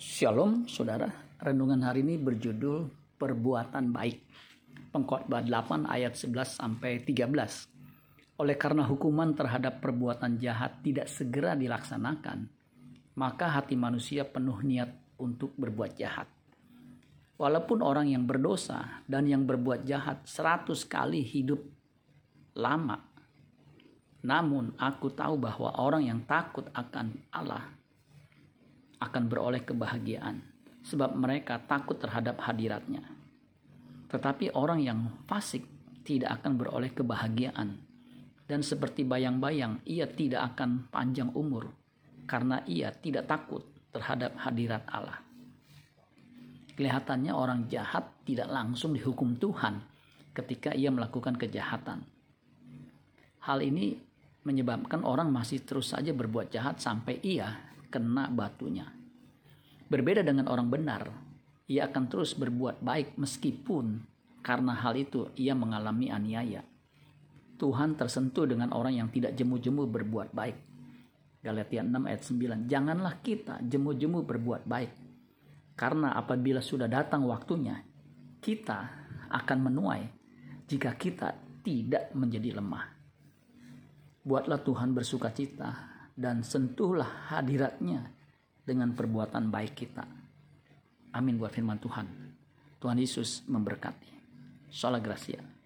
Shalom saudara, renungan hari ini berjudul Perbuatan Baik. Pengkhotbah 8 ayat 11 sampai 13. Oleh karena hukuman terhadap perbuatan jahat tidak segera dilaksanakan, maka hati manusia penuh niat untuk berbuat jahat. Walaupun orang yang berdosa dan yang berbuat jahat seratus kali hidup lama, namun aku tahu bahwa orang yang takut akan Allah akan beroleh kebahagiaan sebab mereka takut terhadap hadiratnya. Tetapi orang yang fasik tidak akan beroleh kebahagiaan dan seperti bayang-bayang ia tidak akan panjang umur karena ia tidak takut terhadap hadirat Allah. Kelihatannya orang jahat tidak langsung dihukum Tuhan ketika ia melakukan kejahatan. Hal ini menyebabkan orang masih terus saja berbuat jahat sampai ia kena batunya. Berbeda dengan orang benar, ia akan terus berbuat baik meskipun karena hal itu ia mengalami aniaya. Tuhan tersentuh dengan orang yang tidak jemu-jemu berbuat baik. Galatia 6 ayat 9. Janganlah kita jemu-jemu berbuat baik. Karena apabila sudah datang waktunya, kita akan menuai jika kita tidak menjadi lemah. Buatlah Tuhan bersuka cita dan sentuhlah hadiratnya dengan perbuatan baik kita. Amin buat firman Tuhan. Tuhan Yesus memberkati. Salam Gracia.